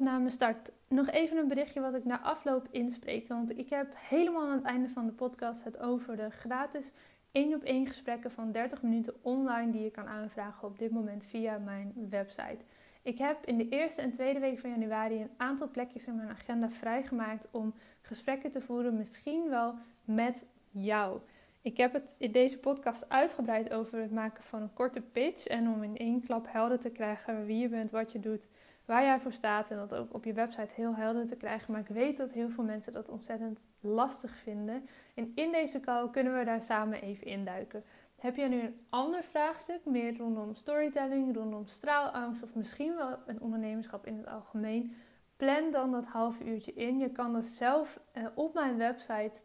Voor ik de opname start, nog even een berichtje wat ik na afloop inspreek. Want ik heb helemaal aan het einde van de podcast het over de gratis 1 op 1 gesprekken van 30 minuten online die je kan aanvragen op dit moment via mijn website. Ik heb in de eerste en tweede week van januari een aantal plekjes in mijn agenda vrijgemaakt om gesprekken te voeren, misschien wel met jou. Ik heb het in deze podcast uitgebreid over het maken van een korte pitch en om in één klap helder te krijgen wie je bent, wat je doet, waar jij voor staat en dat ook op je website heel helder te krijgen. Maar ik weet dat heel veel mensen dat ontzettend lastig vinden. En in deze call kunnen we daar samen even induiken. Heb je nu een ander vraagstuk, meer rondom storytelling, rondom straalangst of misschien wel een ondernemerschap in het algemeen? Plan dan dat half uurtje in. Je kan dat zelf eh, op mijn website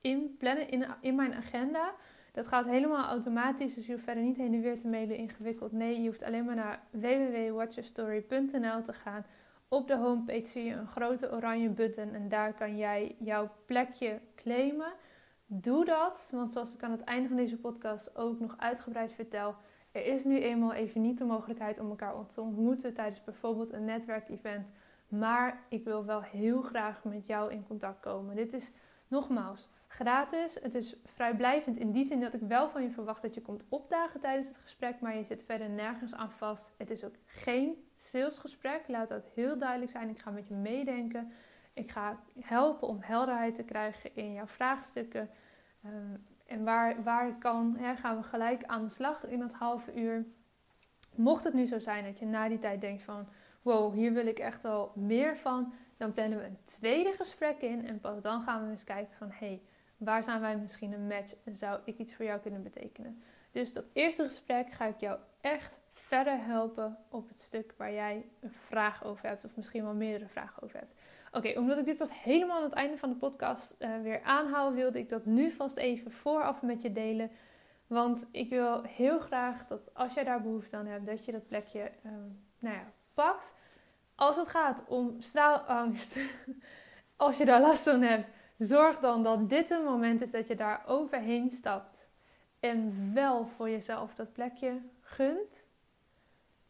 in, in mijn agenda. Dat gaat helemaal automatisch, dus je hoeft verder niet heen en weer te mailen ingewikkeld. Nee, je hoeft alleen maar naar www.watchyourstory.nl te gaan. Op de homepage zie je een grote oranje button en daar kan jij jouw plekje claimen. Doe dat, want zoals ik aan het einde van deze podcast ook nog uitgebreid vertel, er is nu eenmaal even niet de mogelijkheid om elkaar te ontmoeten tijdens bijvoorbeeld een netwerkevent. Maar ik wil wel heel graag met jou in contact komen. Dit is nogmaals gratis. Het is vrijblijvend in die zin dat ik wel van je verwacht dat je komt opdagen tijdens het gesprek, maar je zit verder nergens aan vast. Het is ook geen salesgesprek. Laat dat heel duidelijk zijn. Ik ga met je meedenken. Ik ga helpen om helderheid te krijgen in jouw vraagstukken. Ehm, en waar, waar ik kan, hè, gaan we gelijk aan de slag in dat halve uur. Mocht het nu zo zijn dat je na die tijd denkt van... wow, hier wil ik echt wel meer van... dan plannen we een tweede gesprek in. En pas dan gaan we eens kijken van... hey, waar zijn wij misschien een match en zou ik iets voor jou kunnen betekenen? Dus dat eerste gesprek ga ik jou echt verder helpen op het stuk waar jij een vraag over hebt, of misschien wel meerdere vragen over hebt. Oké, omdat ik dit pas helemaal aan het einde van de podcast uh, weer aanhoud, wilde ik dat nu vast even vooraf met je delen. Want ik wil heel graag dat als jij daar behoefte aan hebt, dat je dat plekje um, nou ja, pakt. Als het gaat om straalangst, als je daar last van hebt, zorg dan dat dit een moment is dat je daar overheen stapt. En wel voor jezelf dat plekje gunt.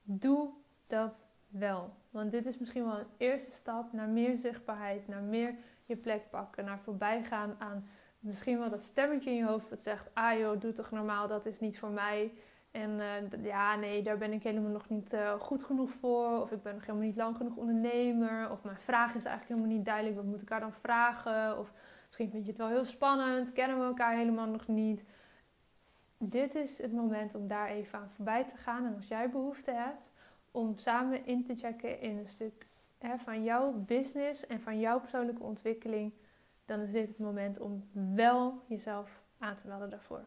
Doe dat wel. Want dit is misschien wel een eerste stap naar meer zichtbaarheid, naar meer je plek pakken, naar voorbij gaan aan misschien wel dat stemmetje in je hoofd dat zegt: Ah joh, doe toch normaal, dat is niet voor mij. En uh, ja, nee, daar ben ik helemaal nog niet uh, goed genoeg voor. Of ik ben nog helemaal niet lang genoeg ondernemer. Of mijn vraag is eigenlijk helemaal niet duidelijk. Wat moet ik haar dan vragen? Of misschien vind je het wel heel spannend. Kennen we elkaar helemaal nog niet. Dit is het moment om daar even aan voorbij te gaan. En als jij behoefte hebt om samen in te checken in een stuk hè, van jouw business en van jouw persoonlijke ontwikkeling, dan is dit het moment om wel jezelf aan te melden daarvoor.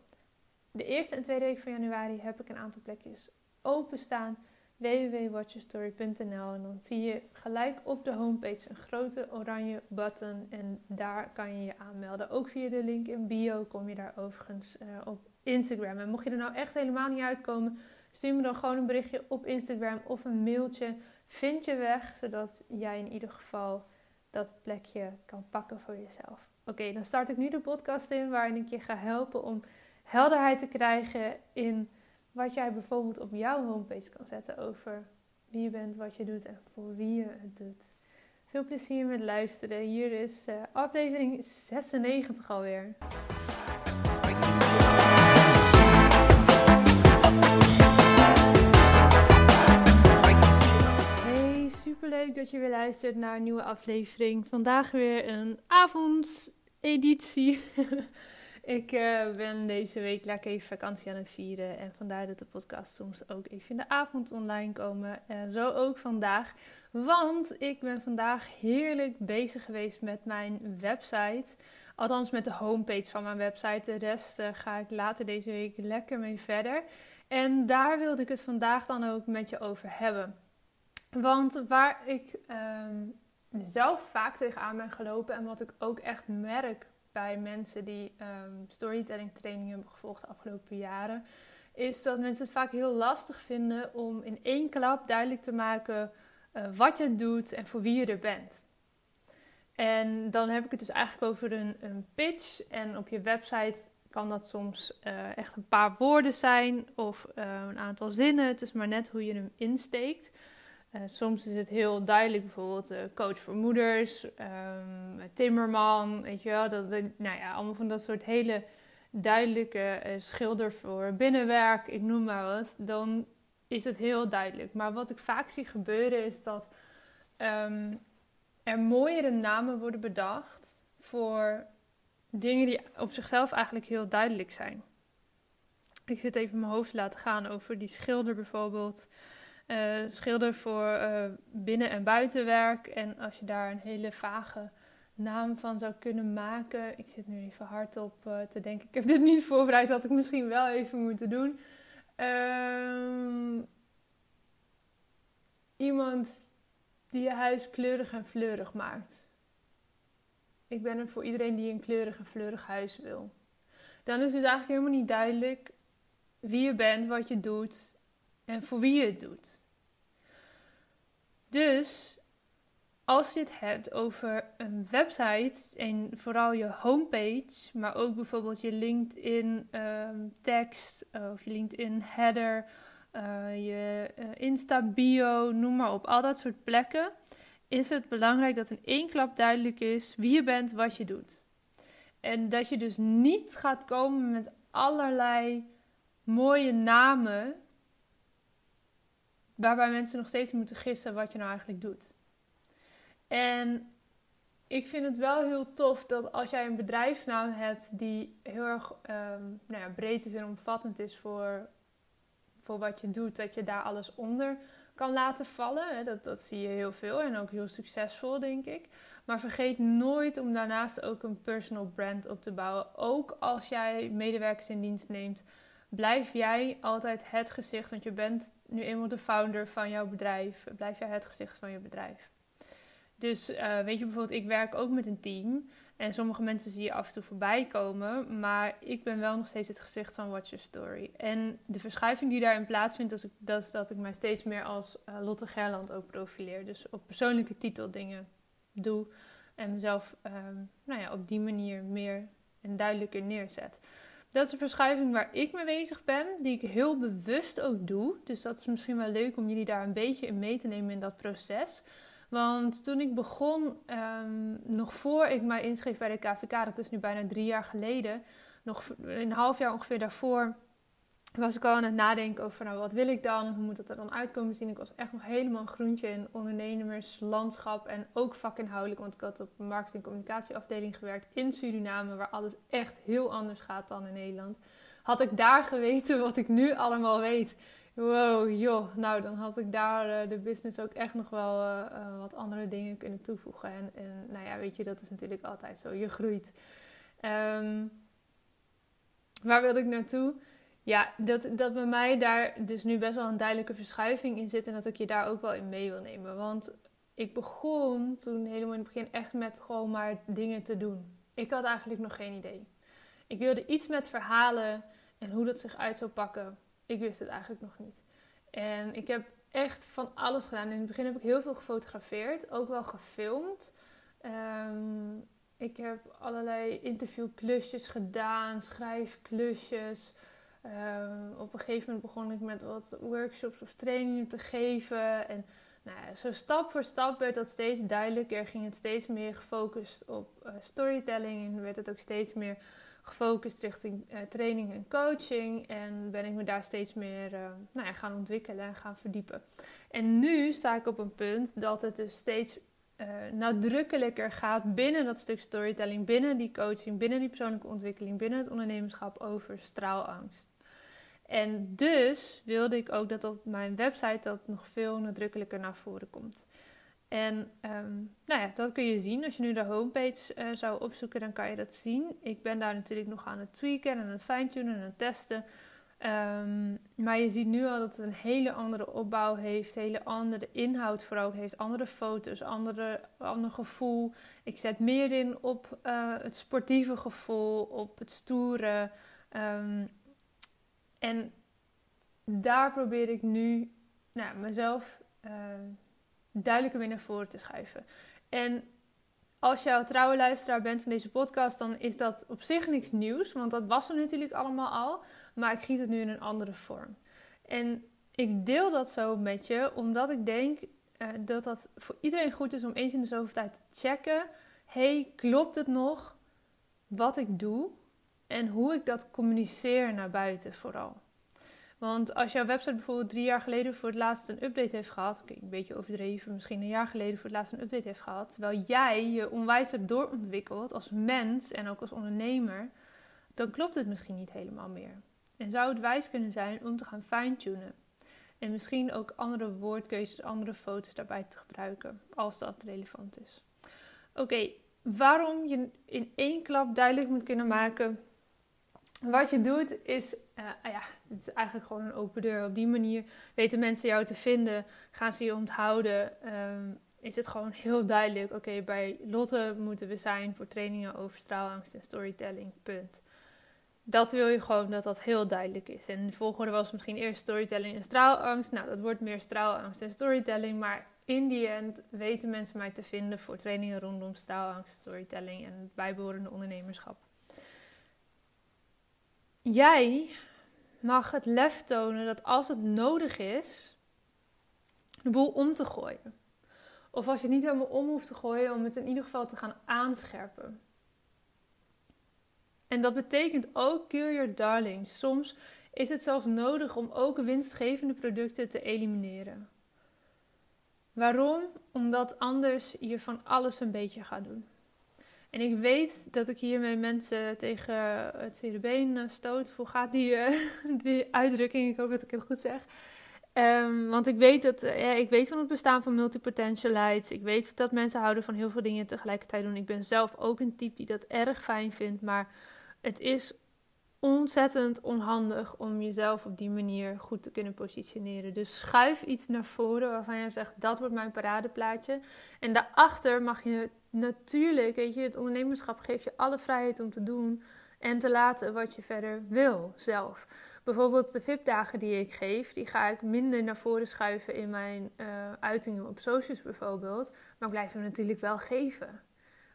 De eerste en tweede week van januari heb ik een aantal plekjes openstaan. www.watchyourstory.nl en dan zie je gelijk op de homepage een grote oranje button en daar kan je je aanmelden. Ook via de link in bio kom je daar overigens uh, op Instagram. En mocht je er nou echt helemaal niet uitkomen, Stuur me dan gewoon een berichtje op Instagram of een mailtje. Vind je weg, zodat jij in ieder geval dat plekje kan pakken voor jezelf. Oké, dan start ik nu de podcast in waarin ik je ga helpen om helderheid te krijgen in wat jij bijvoorbeeld op jouw homepage kan zetten over wie je bent, wat je doet en voor wie je het doet. Veel plezier met luisteren. Hier is uh, aflevering 96 alweer. leuk dat je weer luistert naar een nieuwe aflevering. Vandaag weer een avondeditie. Ik uh, ben deze week lekker even vakantie aan het vieren. En vandaar dat de podcast soms ook even in de avond online komen. Uh, zo ook vandaag. Want ik ben vandaag heerlijk bezig geweest met mijn website. Althans met de homepage van mijn website. De rest uh, ga ik later deze week lekker mee verder. En daar wilde ik het vandaag dan ook met je over hebben. Want waar ik um, zelf vaak tegenaan ben gelopen en wat ik ook echt merk bij mensen die um, storytelling training hebben gevolgd de afgelopen jaren, is dat mensen het vaak heel lastig vinden om in één klap duidelijk te maken uh, wat je doet en voor wie je er bent. En dan heb ik het dus eigenlijk over een, een pitch. En op je website kan dat soms uh, echt een paar woorden zijn of uh, een aantal zinnen. Het is maar net hoe je hem insteekt. Uh, soms is het heel duidelijk, bijvoorbeeld uh, coach voor moeders, um, timmerman, weet je wel. Dat, nou ja, allemaal van dat soort hele duidelijke uh, schilder voor binnenwerk, ik noem maar wat. Dan is het heel duidelijk. Maar wat ik vaak zie gebeuren is dat um, er mooiere namen worden bedacht voor dingen die op zichzelf eigenlijk heel duidelijk zijn. Ik zit even mijn hoofd laten gaan over die schilder bijvoorbeeld. Uh, schilder voor uh, binnen- en buitenwerk. En als je daar een hele vage naam van zou kunnen maken. Ik zit nu even hardop uh, te denken. Ik heb dit niet voorbereid, had ik misschien wel even moeten doen. Um, iemand die je huis kleurig en fleurig maakt. Ik ben er voor iedereen die een kleurig en fleurig huis wil. Dan is het eigenlijk helemaal niet duidelijk wie je bent, wat je doet en voor wie je het doet. Dus als je het hebt over een website en vooral je homepage, maar ook bijvoorbeeld je LinkedIn um, tekst of je LinkedIn header, uh, je uh, Insta bio, noem maar op, al dat soort plekken, is het belangrijk dat in één klap duidelijk is wie je bent, wat je doet. En dat je dus niet gaat komen met allerlei mooie namen waarbij mensen nog steeds moeten gissen wat je nou eigenlijk doet. En ik vind het wel heel tof dat als jij een bedrijfsnaam hebt die heel erg um, nou ja, breed is en omvattend is voor, voor wat je doet, dat je daar alles onder kan laten vallen. Dat, dat zie je heel veel en ook heel succesvol, denk ik. Maar vergeet nooit om daarnaast ook een personal brand op te bouwen. Ook als jij medewerkers in dienst neemt, blijf jij altijd het gezicht, want je bent nu eenmaal de founder van jouw bedrijf, blijf jij het gezicht van je bedrijf. Dus uh, weet je bijvoorbeeld, ik werk ook met een team. En sommige mensen zie je af en toe voorbij komen. Maar ik ben wel nog steeds het gezicht van Watch Your Story. En de verschuiving die daarin plaatsvindt, is dat, dat ik mij steeds meer als uh, Lotte Gerland ook profileer. Dus op persoonlijke titel dingen doe. En mezelf um, nou ja, op die manier meer en duidelijker neerzet. Dat is een verschuiving waar ik mee bezig ben, die ik heel bewust ook doe. Dus dat is misschien wel leuk om jullie daar een beetje in mee te nemen in dat proces. Want toen ik begon, um, nog voor ik mij inschreef bij de KVK, dat is nu bijna drie jaar geleden, nog een half jaar ongeveer daarvoor, was ik al aan het nadenken over nou, wat wil ik dan? Hoe moet het er dan uitkomen zien? Ik was echt nog helemaal een groentje in ondernemerslandschap en ook vakinhoudelijk, want ik had op een marketing- en communicatieafdeling gewerkt in Suriname, waar alles echt heel anders gaat dan in Nederland. Had ik daar geweten wat ik nu allemaal weet, wow, joh, nou dan had ik daar uh, de business ook echt nog wel uh, uh, wat andere dingen kunnen toevoegen. En, en, nou ja, weet je, dat is natuurlijk altijd zo. Je groeit. Um, waar wilde ik naartoe? Ja, dat, dat bij mij daar dus nu best wel een duidelijke verschuiving in zit. En dat ik je daar ook wel in mee wil nemen. Want ik begon toen helemaal in het begin echt met gewoon maar dingen te doen. Ik had eigenlijk nog geen idee. Ik wilde iets met verhalen en hoe dat zich uit zou pakken. Ik wist het eigenlijk nog niet. En ik heb echt van alles gedaan. In het begin heb ik heel veel gefotografeerd, ook wel gefilmd. Um, ik heb allerlei interviewklusjes gedaan, schrijfklusjes. Um, op een gegeven moment begon ik met wat workshops of trainingen te geven. En nou zo stap voor stap werd dat steeds duidelijker. Ging het steeds meer gefocust op uh, storytelling en werd het ook steeds meer gefocust richting uh, training en coaching. En ben ik me daar steeds meer uh, nou gaan ontwikkelen en gaan verdiepen. En nu sta ik op een punt dat het dus steeds nadrukkelijker gaat binnen dat stuk storytelling, binnen die coaching, binnen die persoonlijke ontwikkeling, binnen het ondernemerschap over straalangst. En dus wilde ik ook dat op mijn website dat nog veel nadrukkelijker naar voren komt. En um, nou ja, dat kun je zien. Als je nu de homepage uh, zou opzoeken, dan kan je dat zien. Ik ben daar natuurlijk nog aan het tweaken en aan het fine-tunen en aan het testen. Um, maar je ziet nu al dat het een hele andere opbouw heeft, hele andere inhoud vooral heeft, andere foto's, andere, ander gevoel. Ik zet meer in op uh, het sportieve gevoel, op het stoere. Um, en daar probeer ik nu nou, mezelf uh, duidelijker weer naar voren te schuiven. En als jouw trouwe luisteraar bent van deze podcast, dan is dat op zich niks nieuws, want dat was er natuurlijk allemaal al. Maar ik giet het nu in een andere vorm. En ik deel dat zo met je, omdat ik denk uh, dat dat voor iedereen goed is om eens in de zoveel tijd te checken. hey, klopt het nog wat ik doe en hoe ik dat communiceer naar buiten vooral? Want als jouw website bijvoorbeeld drie jaar geleden voor het laatst een update heeft gehad, oké, een beetje overdreven, misschien een jaar geleden voor het laatst een update heeft gehad, terwijl jij je onwijs hebt doorontwikkeld als mens en ook als ondernemer, dan klopt het misschien niet helemaal meer. En zou het wijs kunnen zijn om te gaan fine-tunen. En misschien ook andere woordkeuzes, andere foto's daarbij te gebruiken, als dat relevant is. Oké, waarom je in één klap duidelijk moet kunnen maken wat je doet is, uh, ja, het is eigenlijk gewoon een open deur. Op die manier weten mensen jou te vinden, gaan ze je onthouden. Um, is het gewoon heel duidelijk, oké, bij Lotte moeten we zijn voor trainingen over straalangst en storytelling, punt. Dat wil je gewoon dat dat heel duidelijk is. En de volgorde was misschien eerst storytelling en straalangst. Nou, dat wordt meer straalangst en storytelling. Maar in die end weten mensen mij te vinden voor trainingen rondom straalangst, storytelling en bijbehorende ondernemerschap. Jij mag het lef tonen dat als het nodig is, de boel om te gooien. Of als je het niet helemaal om hoeft te gooien, om het in ieder geval te gaan aanscherpen. En dat betekent ook kill your darling. Soms is het zelfs nodig om ook winstgevende producten te elimineren. Waarom? Omdat anders je van alles een beetje gaat doen. En ik weet dat ik hiermee mensen tegen het cerebeen eh, stoot. Hoe gaat die, uh, die uitdrukking? Ik hoop dat ik het goed zeg. Um, want ik weet, dat, uh, ja, ik weet van het bestaan van multipotentialites. Ik weet dat mensen houden van heel veel dingen tegelijkertijd doen. Ik ben zelf ook een type die dat erg fijn vindt. Maar het is ontzettend onhandig om jezelf op die manier goed te kunnen positioneren. Dus schuif iets naar voren waarvan je zegt: dat wordt mijn paradeplaatje. En daarachter mag je natuurlijk, weet je, het ondernemerschap geeft je alle vrijheid om te doen en te laten wat je verder wil zelf. Bijvoorbeeld de VIP-dagen die ik geef, die ga ik minder naar voren schuiven in mijn uh, uitingen op socials bijvoorbeeld. Maar ik blijf hem natuurlijk wel geven.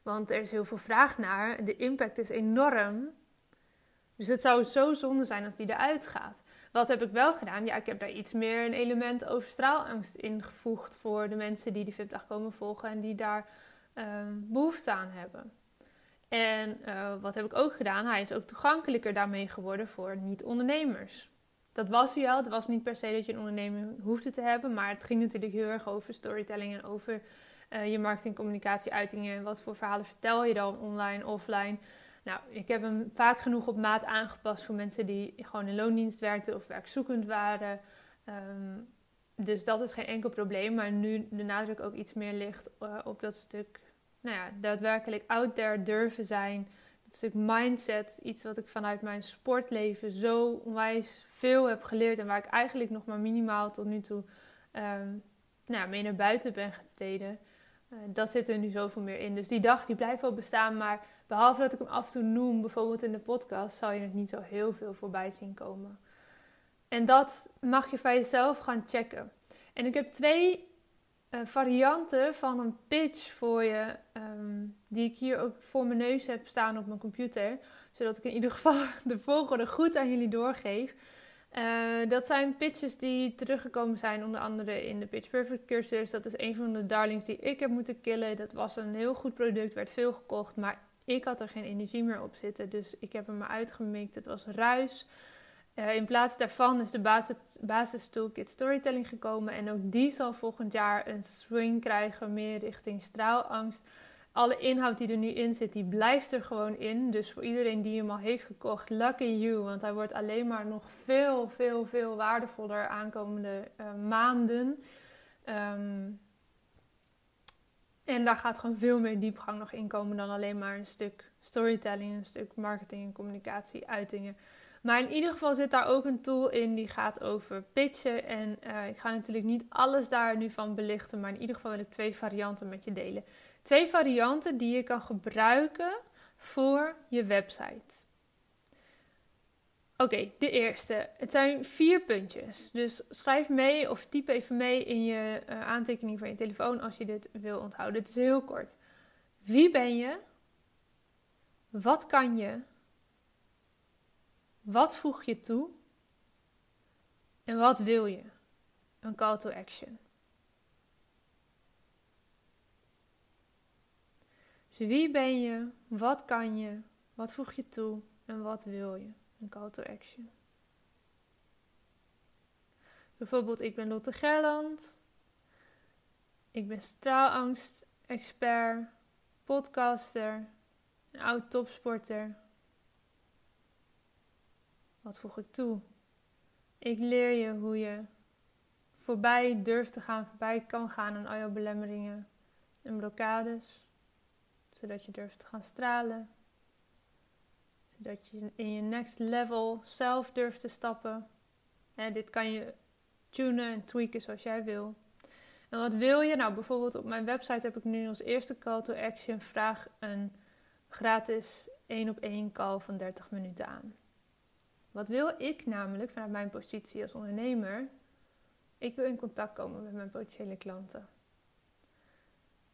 Want er is heel veel vraag naar. De impact is enorm. Dus het zou zo zonde zijn als die eruit gaat. Wat heb ik wel gedaan? Ja, ik heb daar iets meer een element over straalangst ingevoegd voor de mensen die die VIP-dag komen volgen en die daar Ehm, behoefte aan hebben. En uh, wat heb ik ook gedaan? Hij is ook toegankelijker daarmee geworden voor niet-ondernemers. Dat was hij al. Het was niet per se dat je een onderneming hoefde te hebben. Maar het ging natuurlijk heel erg over storytelling en over uh, je marketing, communicatie, uitingen. En wat voor verhalen vertel je dan online, offline. Nou, ik heb hem vaak genoeg op maat aangepast voor mensen die gewoon in loondienst werkten of werkzoekend waren. Um, dus dat is geen enkel probleem. Maar nu de nadruk ook iets meer ligt uh, op dat stuk nou ja, daadwerkelijk out there durven zijn. Dat stuk mindset, iets wat ik vanuit mijn sportleven zo onwijs veel heb geleerd. En waar ik eigenlijk nog maar minimaal tot nu toe um, nou, mee naar buiten ben getreden. Uh, dat zit er nu zoveel meer in. Dus die dag die blijft wel bestaan. Maar behalve dat ik hem af en toe noem, bijvoorbeeld in de podcast, zal je het niet zo heel veel voorbij zien komen. En dat mag je van jezelf gaan checken. En ik heb twee uh, varianten van een pitch voor je, um, die ik hier ook voor mijn neus heb staan op mijn computer, zodat ik in ieder geval de volgorde goed aan jullie doorgeef. Uh, dat zijn pitches die teruggekomen zijn, onder andere in de Pitch Perfect cursus. Dat is een van de darlings die ik heb moeten killen. Dat was een heel goed product, werd veel gekocht, maar ik had er geen energie meer op zitten. Dus ik heb hem maar uitgemikt. Het was ruis. Uh, in plaats daarvan is de basis, basis storytelling gekomen. En ook die zal volgend jaar een swing krijgen meer richting straalangst. Alle inhoud die er nu in zit, die blijft er gewoon in. Dus voor iedereen die hem al heeft gekocht, lucky you. Want hij wordt alleen maar nog veel, veel, veel waardevoller aankomende uh, maanden. Um, en daar gaat gewoon veel meer diepgang nog in komen dan alleen maar een stuk storytelling, een stuk marketing en communicatie, uitingen. Maar in ieder geval zit daar ook een tool in die gaat over pitchen. En uh, ik ga natuurlijk niet alles daar nu van belichten, maar in ieder geval wil ik twee varianten met je delen. Twee varianten die je kan gebruiken voor je website. Oké, de eerste. Het zijn vier puntjes. Dus schrijf mee of typ even mee in je uh, aantekening van je telefoon als je dit wil onthouden. Het is heel kort. Wie ben je? Wat kan je? Wat voeg je toe? En wat wil je? Een call to action. Dus wie ben je? Wat kan je? Wat voeg je toe? En wat wil je? Een call to action. Bijvoorbeeld, ik ben Lotte Gerland. Ik ben straalangst-expert, podcaster, oud topsporter. Wat voeg ik toe? Ik leer je hoe je voorbij durft te gaan, voorbij kan gaan aan al jouw belemmeringen en blokkades, zodat je durft te gaan stralen, zodat je in je next level zelf durft te stappen. En dit kan je tunen en tweaken zoals jij wil. En wat wil je? Nou, bijvoorbeeld op mijn website heb ik nu als eerste call to action vraag een gratis 1 op 1 call van 30 minuten aan. Wat wil ik namelijk vanuit mijn positie als ondernemer? Ik wil in contact komen met mijn potentiële klanten.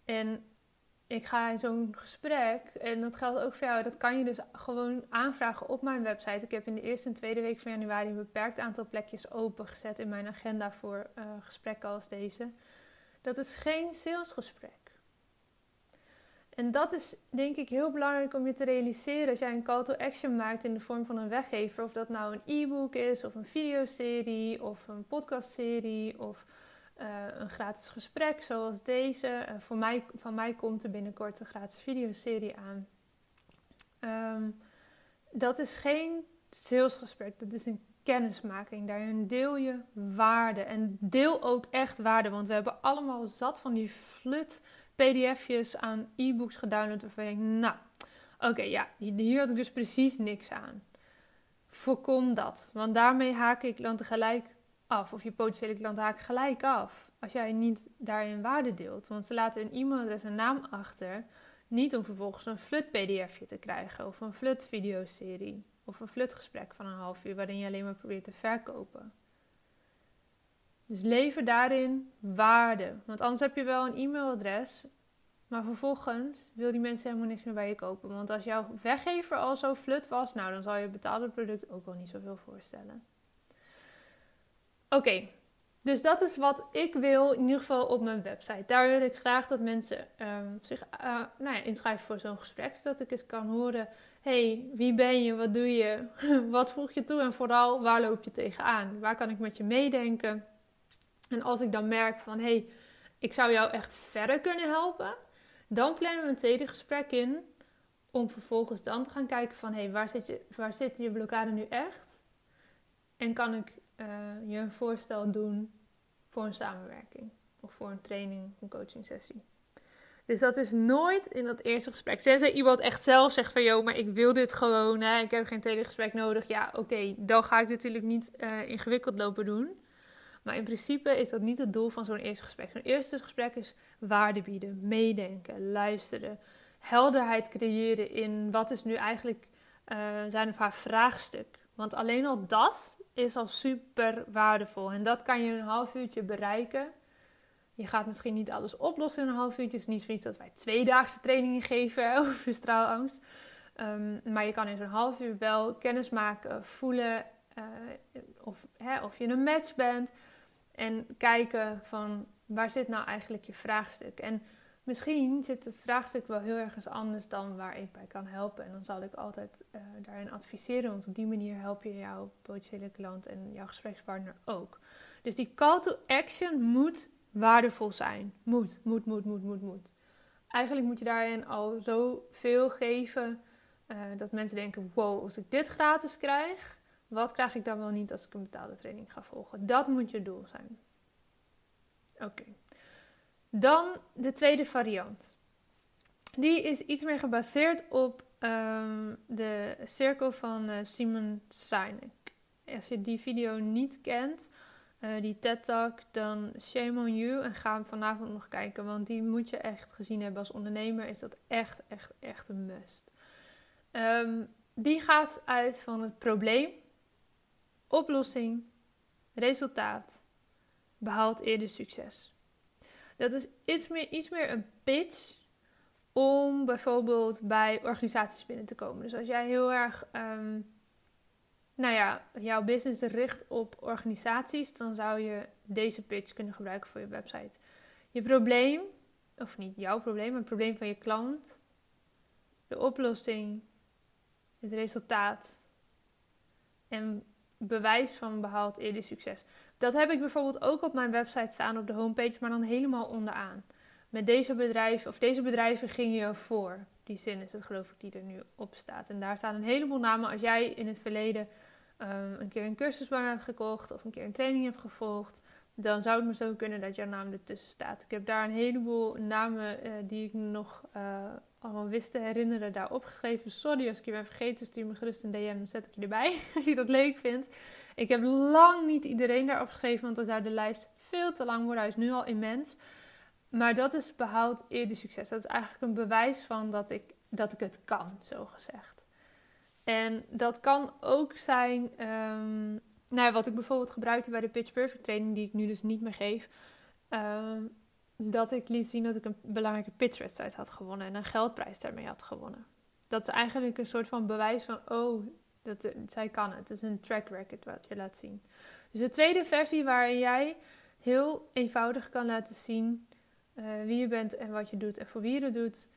En ik ga in zo'n gesprek, en dat geldt ook voor jou, dat kan je dus gewoon aanvragen op mijn website. Ik heb in de eerste en tweede week van januari een beperkt aantal plekjes opengezet in mijn agenda voor uh, gesprekken als deze. Dat is geen salesgesprek. En dat is denk ik heel belangrijk om je te realiseren als jij een call to action maakt in de vorm van een weggever. Of dat nou een e-book is, of een videoserie, of een podcastserie, of uh, een gratis gesprek zoals deze. Uh, voor mij, van mij komt er binnenkort een gratis videoserie aan. Um, dat is geen salesgesprek, dat is een kennismaking. Daarin deel je waarde. En deel ook echt waarde, want we hebben allemaal zat van die flut pdf'jes aan e-books gedownload waarvan je denkt, nou, oké, ja, hier had ik dus precies niks aan. Voorkom dat, want daarmee haken ik klanten gelijk af. Of je potentiële klanten haken gelijk af. Als jij niet daarin waarde deelt. Want ze laten een e-mailadres en naam achter. Niet om vervolgens een flut pdfje te krijgen. Of een flut videoserie. Of een flut gesprek van een half uur waarin je alleen maar probeert te verkopen. Dus lever daarin waarde. Want anders heb je wel een e-mailadres, maar vervolgens wil die mensen helemaal niks meer bij je kopen. Want als jouw weggever al zo flut was, nou dan zal je betaalde product ook wel niet zoveel voorstellen. Oké, dus dat is wat ik wil in ieder geval op mijn website. Daar wil ik graag dat mensen um, zich uh, nou ja, inschrijven voor zo'n gesprek. Zodat ik eens kan horen, hey, wie ben je, wat doe je, wat voeg je toe en vooral waar loop je tegenaan? Waar kan ik met je meedenken? En als ik dan merk van hé, hey, ik zou jou echt verder kunnen helpen, dan plannen we een tweede gesprek in. Om vervolgens dan te gaan kijken van hé, hey, waar, zit je, waar zit je blokkade nu echt? En kan ik uh, je een voorstel doen voor een samenwerking of voor een training of een coaching sessie. Dus dat is nooit in dat eerste gesprek. Tenzij iemand echt zelf zegt van... joh, maar ik wil dit gewoon, hè, ik heb geen tweede gesprek nodig. Ja, oké, dan ga ik natuurlijk niet uh, ingewikkeld lopen doen. Maar in principe is dat niet het doel van zo'n eerste gesprek. Zo'n eerste gesprek is waarde bieden, meedenken, luisteren, helderheid creëren in wat is nu eigenlijk uh, zijn of haar vraagstuk. Want alleen al dat is al super waardevol. En dat kan je in een half uurtje bereiken. Je gaat misschien niet alles oplossen in een half uurtje. Het is niet zoiets dat wij tweedaagse trainingen geven over straalangst. Um, maar je kan in zo'n half uur wel kennis maken, voelen uh, of, hè, of je een match bent. En kijken van waar zit nou eigenlijk je vraagstuk. En Misschien zit het vraagstuk wel heel ergens anders dan waar ik bij kan helpen. En dan zal ik altijd uh, daarin adviseren, want op die manier help je jouw potentiële klant en jouw gesprekspartner ook. Dus die call to action moet waardevol zijn. Moet, moet, moet, moet, moet, moet. Eigenlijk moet je daarin al zoveel geven uh, dat mensen denken: wow, als ik dit gratis krijg, wat krijg ik dan wel niet als ik een betaalde training ga volgen? Dat moet je doel zijn. Oké. Dan de tweede variant. Die is iets meer gebaseerd op um, de cirkel van uh, Simon Sinek. Als je die video niet kent, uh, die TED Talk, dan shame on you en ga hem vanavond nog kijken. Want die moet je echt gezien hebben als ondernemer. Is dat echt, echt, echt een must. Um, die gaat uit van het probleem, oplossing, resultaat, behaalt eerder succes. Dat is iets meer, iets meer een pitch om bijvoorbeeld bij organisaties binnen te komen. Dus als jij heel erg, um, nou ja, jouw business richt op organisaties, dan zou je deze pitch kunnen gebruiken voor je website. Je probleem, of niet jouw probleem, maar het probleem van je klant, de oplossing, het resultaat en bewijs van behaald eerder succes. Dat heb ik bijvoorbeeld ook op mijn website staan op de homepage, maar dan helemaal onderaan. Met deze bedrijven, of deze bedrijven ging je voor. Die zin is het geloof ik die er nu op staat. En daar staan een heleboel namen. Als jij in het verleden um, een keer een cursus bij hebt gekocht of een keer een training hebt gevolgd, dan zou het me zo kunnen dat jouw naam ertussen staat. Ik heb daar een heleboel namen uh, die ik nog uh, allemaal wist te herinneren daar opgeschreven. Sorry als ik je ben vergeten, stuur me gerust een DM, zet ik je erbij als je dat leuk vindt. Ik heb lang niet iedereen daar opgeschreven, want dan zou de lijst veel te lang worden. Hij is nu al immens. Maar dat is behoud eerder succes. Dat is eigenlijk een bewijs van dat ik, dat ik het kan, zo gezegd. En dat kan ook zijn, um, nou wat ik bijvoorbeeld gebruikte bij de Pitch Perfect training, die ik nu dus niet meer geef. Um, dat ik liet zien dat ik een belangrijke pitchwedstrijd had gewonnen en een geldprijs daarmee had gewonnen. Dat is eigenlijk een soort van bewijs van, oh, dat, zij kan het. Het is een track record wat je laat zien. Dus de tweede versie waarin jij heel eenvoudig kan laten zien uh, wie je bent en wat je doet en voor wie je het doet,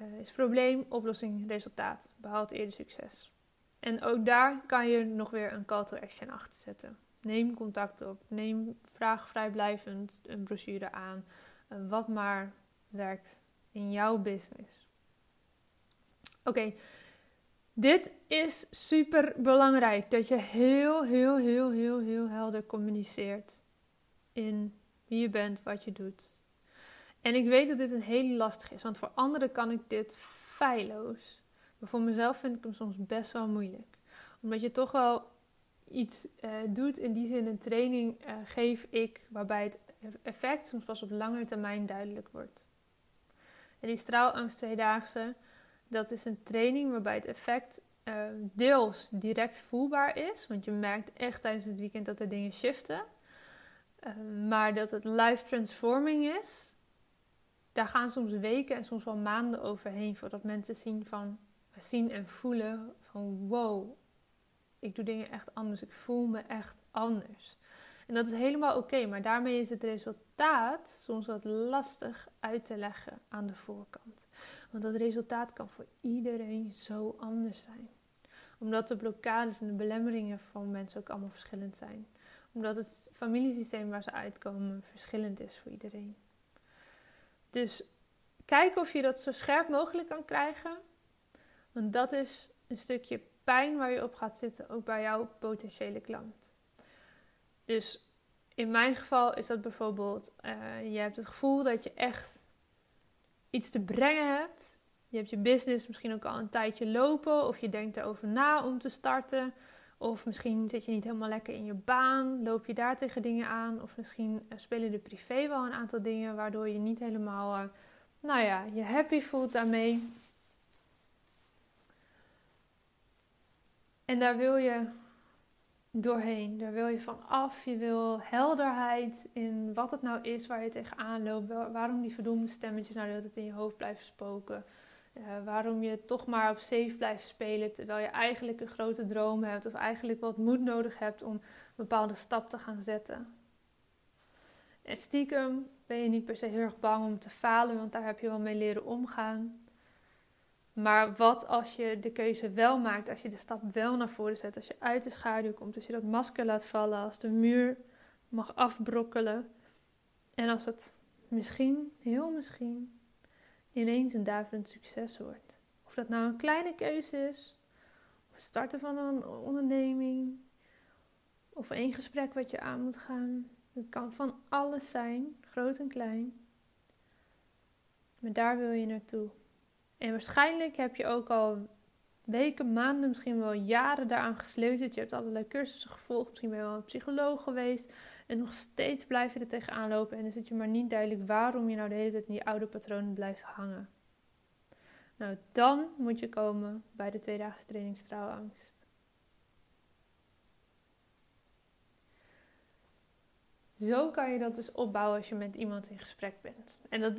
uh, is probleem, oplossing, resultaat. Behaalt eerder succes. En ook daar kan je nog weer een call to action achter zetten. Neem contact op. Neem vraag vrijblijvend een brochure aan. Uh, wat maar werkt in jouw business. Oké, dit is super belangrijk dat je heel, heel, heel, heel, heel helder communiceert in wie je bent, wat je doet. En ik weet dat dit een hele lastig is, want voor anderen kan ik dit feilloos. Maar voor mezelf vind ik hem soms best wel moeilijk. Omdat je toch wel iets uh, doet, in die zin een training uh, geef ik, waarbij het effect soms pas op lange termijn duidelijk wordt. En die straalangst tweedaagse, dat is een training waarbij het effect uh, deels direct voelbaar is. Want je merkt echt tijdens het weekend dat er dingen shiften. maar dat het life transforming is, daar gaan soms weken en soms wel maanden overheen voordat mensen zien, van, zien en voelen van wow, ik doe dingen echt anders. Ik voel me echt anders. En dat is helemaal oké, maar daarmee is het resultaat soms wat lastig uit te leggen aan de voorkant. Want dat resultaat kan voor iedereen zo anders zijn. Omdat de blokkades en de belemmeringen van mensen ook allemaal verschillend zijn. Omdat het familiesysteem waar ze uitkomen verschillend is voor iedereen. Dus kijk of je dat zo scherp mogelijk kan krijgen. Want dat is een stukje pijn waar je op gaat zitten, ook bij jouw potentiële klant. Dus in mijn geval is dat bijvoorbeeld, uh, je hebt het gevoel dat je echt iets te brengen hebt. Je hebt je business misschien ook al een tijdje lopen, of je denkt erover na om te starten. Of misschien zit je niet helemaal lekker in je baan, loop je daar tegen dingen aan. Of misschien uh, spelen de privé wel een aantal dingen waardoor je niet helemaal, uh, nou ja, je happy voelt daarmee. En daar wil je doorheen. Daar wil je van af. Je wil helderheid in wat het nou is waar je tegenaan loopt. Waarom die verdoemde stemmetjes nou dat het in je hoofd blijven spoken. Uh, waarom je toch maar op safe blijft spelen terwijl je eigenlijk een grote droom hebt of eigenlijk wat moed nodig hebt om een bepaalde stap te gaan zetten. En stiekem ben je niet per se heel erg bang om te falen, want daar heb je wel mee leren omgaan. Maar wat als je de keuze wel maakt, als je de stap wel naar voren zet, als je uit de schaduw komt, als je dat masker laat vallen, als de muur mag afbrokkelen en als het misschien, heel misschien, ineens een daverend succes wordt. Of dat nou een kleine keuze is, of het starten van een onderneming, of één gesprek wat je aan moet gaan. Het kan van alles zijn, groot en klein. Maar daar wil je naartoe. En waarschijnlijk heb je ook al weken, maanden, misschien wel jaren daaraan gesleuteld. Je hebt allerlei cursussen gevolgd, misschien ben je wel een psycholoog geweest. En nog steeds blijf je er tegenaan lopen. En dan zit je maar niet duidelijk waarom je nou de hele tijd in die oude patronen blijft hangen. Nou, dan moet je komen bij de tweedaagse training straalangst. Zo kan je dat dus opbouwen als je met iemand in gesprek bent. En dat,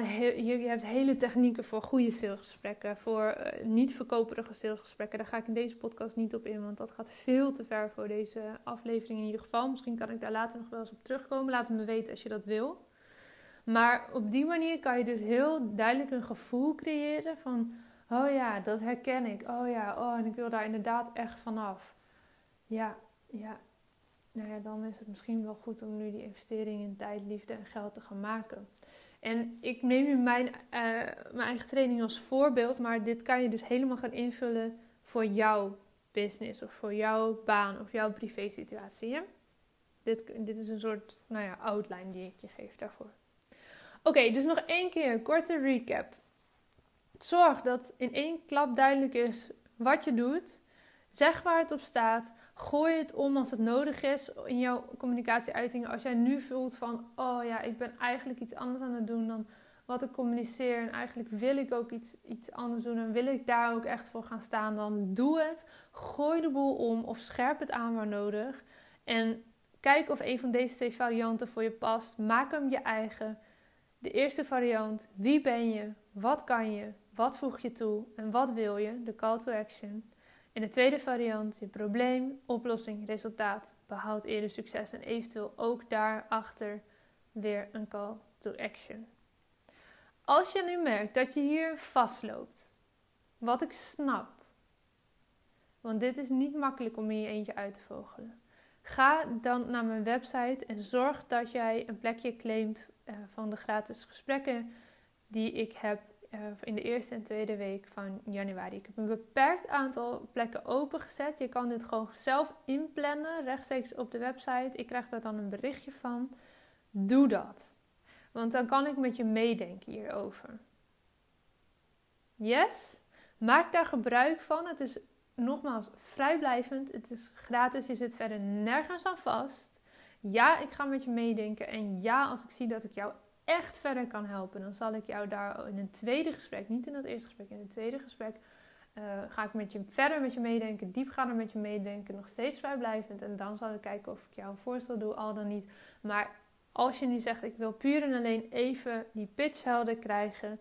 heel, je hebt hele technieken voor goede salesgesprekken, voor uh, niet verkoperige salesgesprekken. Daar ga ik in deze podcast niet op in, want dat gaat veel te ver voor deze aflevering in ieder geval. Misschien kan ik daar later nog wel eens op terugkomen. Laat het me weten als je dat wil. Maar op die manier kan je dus heel duidelijk een gevoel creëren van, oh ja, dat herken ik. Oh ja, oh, en ik wil daar inderdaad echt vanaf. Ja, ja. Nou ja, dan is het misschien wel goed om nu die investering in tijd, liefde en geld te gaan maken. En ik neem nu mijn, uh, mijn eigen training als voorbeeld, maar dit kan je dus helemaal gaan invullen voor jouw business of voor jouw baan of jouw privé situatie. Dit, dit is een soort nou ja, outline die ik je geef daarvoor. Oké, dus nog één keer, korte recap. Zorg dat in één klap duidelijk is wat je doet. Zeg waar het op staat. Gooi het om als het nodig is in jouw communicatieuitingen. Als jij nu voelt van, oh ja, ik ben eigenlijk iets anders aan het doen dan wat ik communiceer. En eigenlijk wil ik ook iets, iets anders doen en wil ik daar ook echt voor gaan staan. Dan doe het. Gooi de boel om of scherp het aan waar nodig. En kijk of een van deze twee varianten voor je past. Maak hem je eigen. De eerste variant, wie ben je? Wat kan je? Wat voeg je toe? En wat wil je? De call to action. In de tweede variant, je probleem, oplossing, resultaat, behoud eerder succes en eventueel ook daarachter weer een call to action. Als je nu merkt dat je hier vastloopt, wat ik snap, want dit is niet makkelijk om in je eentje uit te vogelen. Ga dan naar mijn website en zorg dat jij een plekje claimt uh, van de gratis gesprekken die ik heb uh, in de eerste en tweede week van januari. Ik heb een beperkt aantal plekken opengezet. Je kan dit gewoon zelf inplannen, rechtstreeks op de website. Ik krijg daar dan een berichtje van. Doe dat. Want dan kan ik met je meedenken hierover. Yes? Maak daar gebruik van. Het is nogmaals vrijblijvend. Het is gratis. Je zit verder nergens aan vast. Ja, ik ga met je meedenken. En ja, als ik zie dat ik jou echt verder kan helpen, dan zal ik jou daar in een tweede gesprek, niet in dat eerste gesprek, in het tweede gesprek, uh, ga ik met je verder met je meedenken, diepgaander met je meedenken, nog steeds vrijblijvend. En dan zal ik kijken of ik jou een voorstel doe, al dan niet. Maar als je nu zegt, ik wil puur en alleen even die pitch helder krijgen,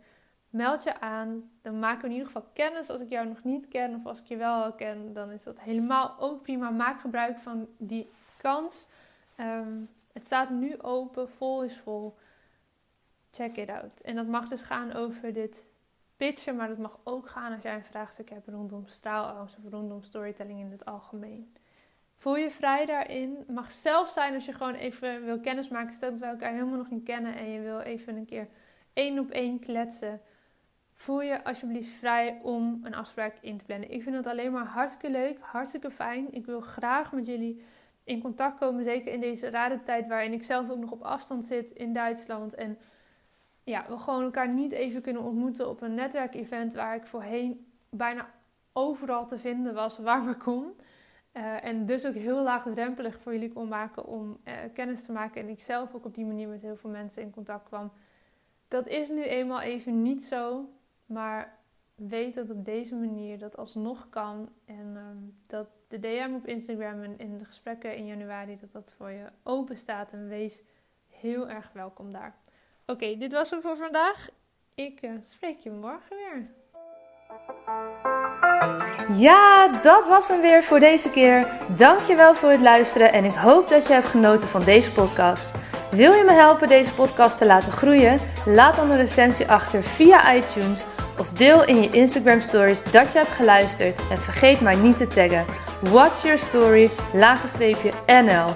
meld je aan. Dan maken we in ieder geval kennis. Als ik jou nog niet ken of als ik je wel ken, dan is dat helemaal ook prima. Maak gebruik van die kans. Ehm, het staat nu open, vol is vol check it out. En dat mag dus gaan over dit pitchen, maar dat mag ook gaan als jij een vraagstuk hebt rondom straalangst of rondom storytelling in het algemeen. Voel je vrij daarin. Mag zelf zijn als je gewoon even wil kennismaken. Stel dat we elkaar helemaal nog niet kennen en je wil even een keer één op één kletsen. Voel je alsjeblieft vrij om een afspraak in te plannen. Ik vind het alleen maar hartstikke leuk, hartstikke fijn. Ik wil graag met jullie in contact komen. Zeker in deze rare tijd waarin ik zelf ook nog op afstand zit in Duitsland. En ja, we gewoon elkaar niet even kunnen ontmoeten op een netwerkevent waar ik voorheen bijna overal te vinden was waar we kon. Uh, en dus ook heel laagdrempelig voor jullie kon maken om uh, kennis te maken. En ik zelf ook op die manier met heel veel mensen in contact kwam. Dat is nu eenmaal even niet zo. Maar weet dat op deze manier dat alsnog kan. En um, dat de DM op Instagram en in de gesprekken in januari, dat dat voor je open staat. En wees heel erg welkom daar. Oké, dit was hem voor vandaag. Ik uh, spreek je morgen weer. Ja, dat was hem weer voor deze keer. Dankjewel voor het luisteren en ik hoop dat je hebt genoten van deze podcast. Wil je me helpen deze podcast te laten groeien? Laat dan een recensie achter via iTunes of deel in je Instagram stories dat je hebt geluisterd en vergeet mij niet te taggen. What's your story? NL.